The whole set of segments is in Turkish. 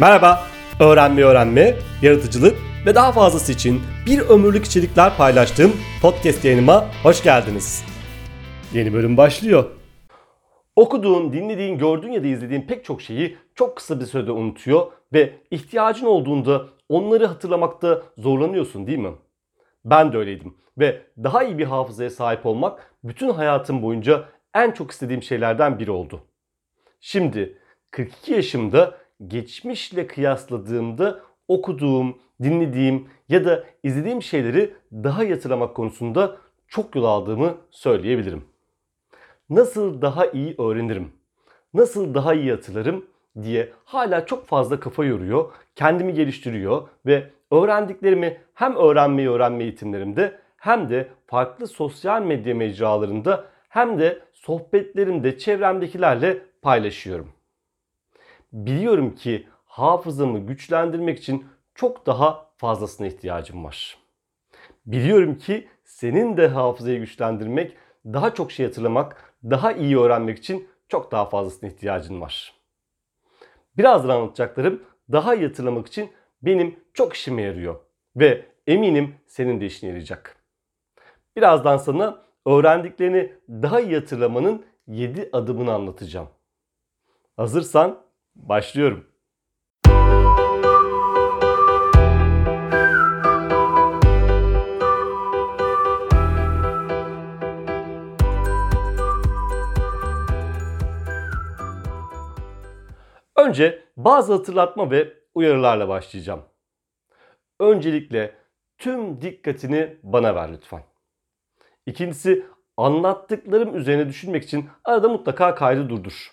Merhaba, öğrenme öğrenme, yaratıcılık ve daha fazlası için bir ömürlük içerikler paylaştığım podcast yayınıma hoş geldiniz. Yeni bölüm başlıyor. Okuduğun, dinlediğin, gördüğün ya da izlediğin pek çok şeyi çok kısa bir sürede unutuyor ve ihtiyacın olduğunda onları hatırlamakta zorlanıyorsun değil mi? Ben de öyleydim ve daha iyi bir hafızaya sahip olmak bütün hayatım boyunca en çok istediğim şeylerden biri oldu. Şimdi 42 yaşımda geçmişle kıyasladığımda okuduğum, dinlediğim ya da izlediğim şeyleri daha iyi hatırlamak konusunda çok yol aldığımı söyleyebilirim. Nasıl daha iyi öğrenirim? Nasıl daha iyi hatırlarım diye hala çok fazla kafa yoruyor, kendimi geliştiriyor ve öğrendiklerimi hem öğrenmeyi öğrenme eğitimlerimde hem de farklı sosyal medya mecralarında hem de sohbetlerimde çevremdekilerle paylaşıyorum. Biliyorum ki hafızamı güçlendirmek için çok daha fazlasına ihtiyacım var. Biliyorum ki senin de hafızayı güçlendirmek, daha çok şey hatırlamak, daha iyi öğrenmek için çok daha fazlasına ihtiyacın var. Birazdan anlatacaklarım daha iyi hatırlamak için benim çok işime yarıyor ve eminim senin de işine yarayacak. Birazdan sana öğrendiklerini daha iyi hatırlamanın 7 adımını anlatacağım. Hazırsan başlıyorum. Önce bazı hatırlatma ve uyarılarla başlayacağım. Öncelikle tüm dikkatini bana ver lütfen. İkincisi anlattıklarım üzerine düşünmek için arada mutlaka kaydı durdur.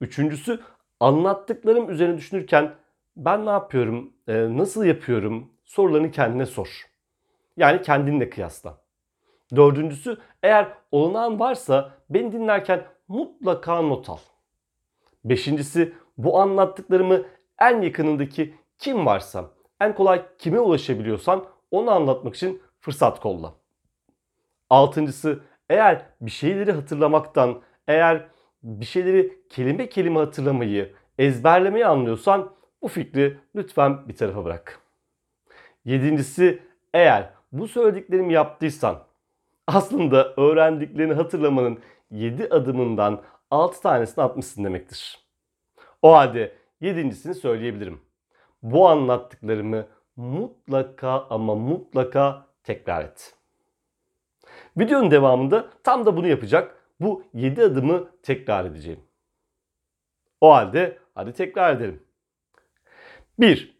Üçüncüsü anlattıklarım üzerine düşünürken ben ne yapıyorum, e, nasıl yapıyorum sorularını kendine sor. Yani kendinle kıyasla. Dördüncüsü eğer olağan varsa beni dinlerken mutlaka not al. Beşincisi bu anlattıklarımı en yakınındaki kim varsa, en kolay kime ulaşabiliyorsan onu anlatmak için fırsat kolla. Altıncısı eğer bir şeyleri hatırlamaktan, eğer bir şeyleri kelime kelime hatırlamayı, ezberlemeyi anlıyorsan bu fikri lütfen bir tarafa bırak. Yedincisi eğer bu söylediklerimi yaptıysan aslında öğrendiklerini hatırlamanın 7 adımından 6 tanesini atmışsın demektir. O halde yedincisini söyleyebilirim. Bu anlattıklarımı mutlaka ama mutlaka tekrar et. Videonun devamında tam da bunu yapacak bu 7 adımı tekrar edeceğim. O halde hadi tekrar edelim. 1.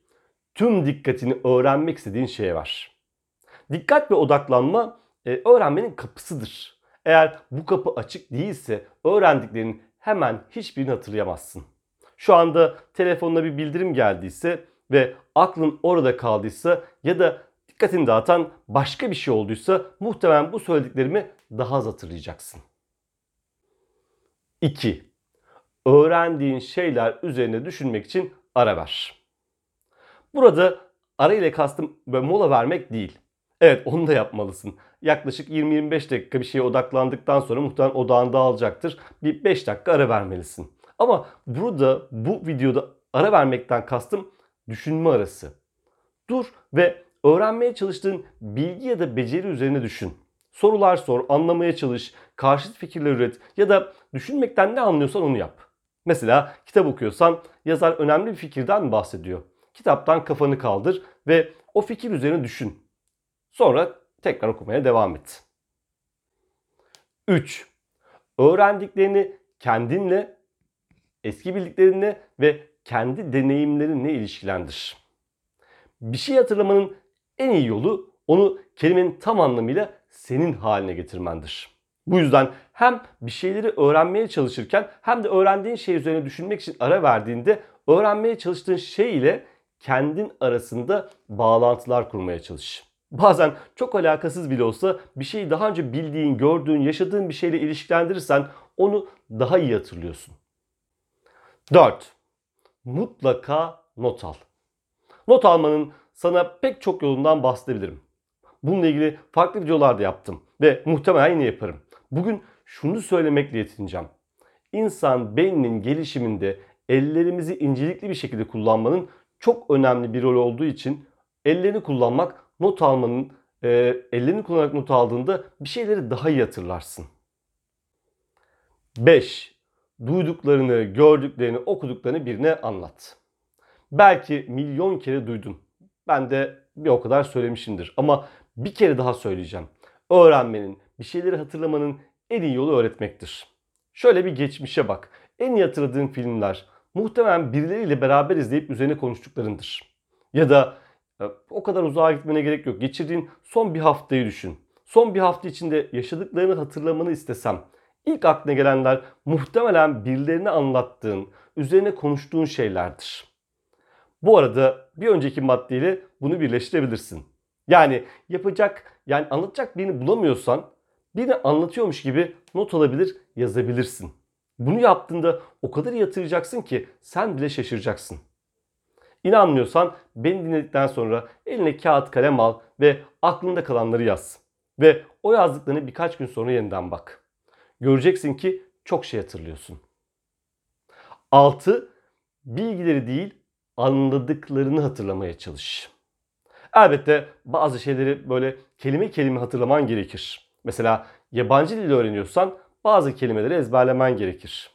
Tüm dikkatini öğrenmek istediğin şeye var. Dikkat ve odaklanma e, öğrenmenin kapısıdır. Eğer bu kapı açık değilse öğrendiklerinin hemen hiçbirini hatırlayamazsın. Şu anda telefonuna bir bildirim geldiyse ve aklın orada kaldıysa ya da dikkatini dağıtan başka bir şey olduysa muhtemelen bu söylediklerimi daha az hatırlayacaksın. 2. Öğrendiğin şeyler üzerine düşünmek için ara ver. Burada ara ile kastım böyle mola vermek değil. Evet onu da yapmalısın. Yaklaşık 20-25 dakika bir şeye odaklandıktan sonra muhtemelen odağın dağılacaktır. Bir 5 dakika ara vermelisin. Ama burada bu videoda ara vermekten kastım düşünme arası. Dur ve öğrenmeye çalıştığın bilgi ya da beceri üzerine düşün. Sorular sor, anlamaya çalış, karşıt fikirler üret ya da düşünmekten ne anlıyorsan onu yap. Mesela kitap okuyorsan yazar önemli bir fikirden bahsediyor? Kitaptan kafanı kaldır ve o fikir üzerine düşün. Sonra tekrar okumaya devam et. 3. Öğrendiklerini kendinle, eski bildiklerinle ve kendi deneyimlerinle ilişkilendir. Bir şey hatırlamanın en iyi yolu onu kelimenin tam anlamıyla senin haline getirmendir. Bu yüzden hem bir şeyleri öğrenmeye çalışırken hem de öğrendiğin şey üzerine düşünmek için ara verdiğinde öğrenmeye çalıştığın şey ile kendin arasında bağlantılar kurmaya çalış. Bazen çok alakasız bile olsa bir şeyi daha önce bildiğin, gördüğün, yaşadığın bir şeyle ilişkilendirirsen onu daha iyi hatırlıyorsun. 4. Mutlaka not al. Not almanın sana pek çok yolundan bahsedebilirim. Bununla ilgili farklı videolar da yaptım ve muhtemelen yine yaparım. Bugün şunu söylemekle yetineceğim. İnsan beyninin gelişiminde ellerimizi incelikli bir şekilde kullanmanın çok önemli bir rol olduğu için ellerini kullanmak not almanın e, ellerini kullanarak not aldığında bir şeyleri daha iyi hatırlarsın. 5. Duyduklarını, gördüklerini, okuduklarını birine anlat. Belki milyon kere duydun. Ben de bir o kadar söylemişimdir ama bir kere daha söyleyeceğim. Öğrenmenin, bir şeyleri hatırlamanın en iyi yolu öğretmektir. Şöyle bir geçmişe bak. En iyi hatırladığın filmler muhtemelen birileriyle beraber izleyip üzerine konuştuklarındır. Ya da e, o kadar uzağa gitmene gerek yok. Geçirdiğin son bir haftayı düşün. Son bir hafta içinde yaşadıklarını hatırlamanı istesem ilk aklına gelenler muhtemelen birilerine anlattığın, üzerine konuştuğun şeylerdir. Bu arada bir önceki maddeyle bunu birleştirebilirsin. Yani yapacak, yani anlatacak birini bulamıyorsan birini anlatıyormuş gibi not alabilir, yazabilirsin. Bunu yaptığında o kadar iyi hatırlayacaksın ki sen bile şaşıracaksın. İnanmıyorsan beni dinledikten sonra eline kağıt kalem al ve aklında kalanları yaz. Ve o yazdıklarını birkaç gün sonra yeniden bak. Göreceksin ki çok şey hatırlıyorsun. 6. Bilgileri değil anladıklarını hatırlamaya çalış. Elbette bazı şeyleri böyle kelime kelime hatırlaman gerekir. Mesela yabancı dil öğreniyorsan bazı kelimeleri ezberlemen gerekir.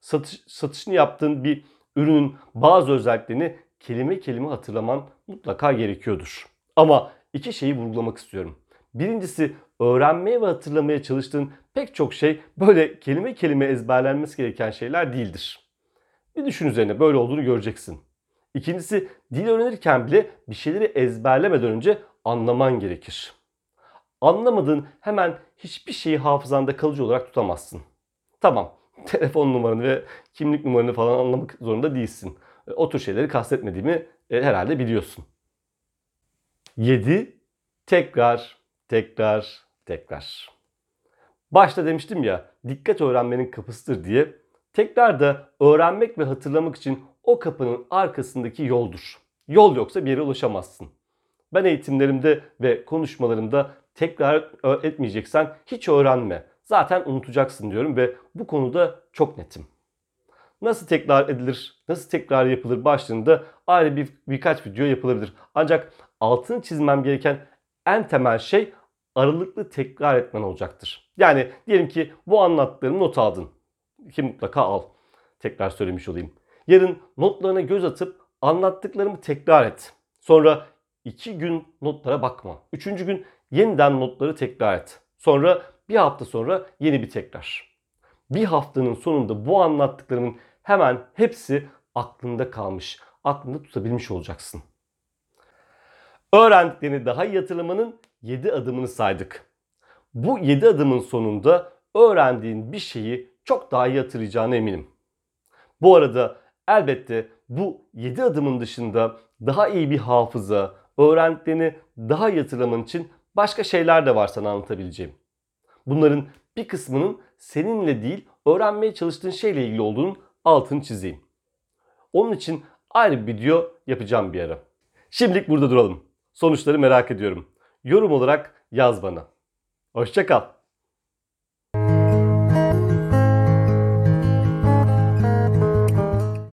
Satış, satışını yaptığın bir ürünün bazı özelliklerini kelime kelime hatırlaman mutlaka gerekiyordur. Ama iki şeyi vurgulamak istiyorum. Birincisi öğrenmeye ve hatırlamaya çalıştığın pek çok şey böyle kelime kelime ezberlenmesi gereken şeyler değildir. Bir düşün üzerine böyle olduğunu göreceksin. İkincisi dil öğrenirken bile bir şeyleri ezberlemeden önce anlaman gerekir. Anlamadığın hemen hiçbir şeyi hafızanda kalıcı olarak tutamazsın. Tamam telefon numaranı ve kimlik numaranı falan anlamak zorunda değilsin. E, o tür şeyleri kastetmediğimi e, herhalde biliyorsun. 7. Tekrar, tekrar, tekrar. Başta demiştim ya dikkat öğrenmenin kapısıdır diye. Tekrar da öğrenmek ve hatırlamak için o kapının arkasındaki yoldur. Yol yoksa bir yere ulaşamazsın. Ben eğitimlerimde ve konuşmalarımda tekrar etmeyeceksen hiç öğrenme. Zaten unutacaksın diyorum ve bu konuda çok netim. Nasıl tekrar edilir, nasıl tekrar yapılır başlığında ayrı bir birkaç video yapılabilir. Ancak altını çizmem gereken en temel şey aralıklı tekrar etmen olacaktır. Yani diyelim ki bu anlattıklarımı not aldın. Ki mutlaka al. Tekrar söylemiş olayım. Yarın notlarına göz atıp anlattıklarımı tekrar et. Sonra iki gün notlara bakma. Üçüncü gün yeniden notları tekrar et. Sonra bir hafta sonra yeni bir tekrar. Bir haftanın sonunda bu anlattıklarımın hemen hepsi aklında kalmış, aklında tutabilmiş olacaksın. Öğrendiklerini daha iyi hatırlamanın 7 adımını saydık. Bu 7 adımın sonunda öğrendiğin bir şeyi çok daha iyi hatırlayacağına eminim. Bu arada elbette bu 7 adımın dışında daha iyi bir hafıza, öğrendiklerini daha iyi hatırlaman için başka şeyler de var sana anlatabileceğim. Bunların bir kısmının seninle değil öğrenmeye çalıştığın şeyle ilgili olduğunun altını çizeyim. Onun için ayrı bir video yapacağım bir ara. Şimdilik burada duralım. Sonuçları merak ediyorum. Yorum olarak yaz bana. Hoşçakal.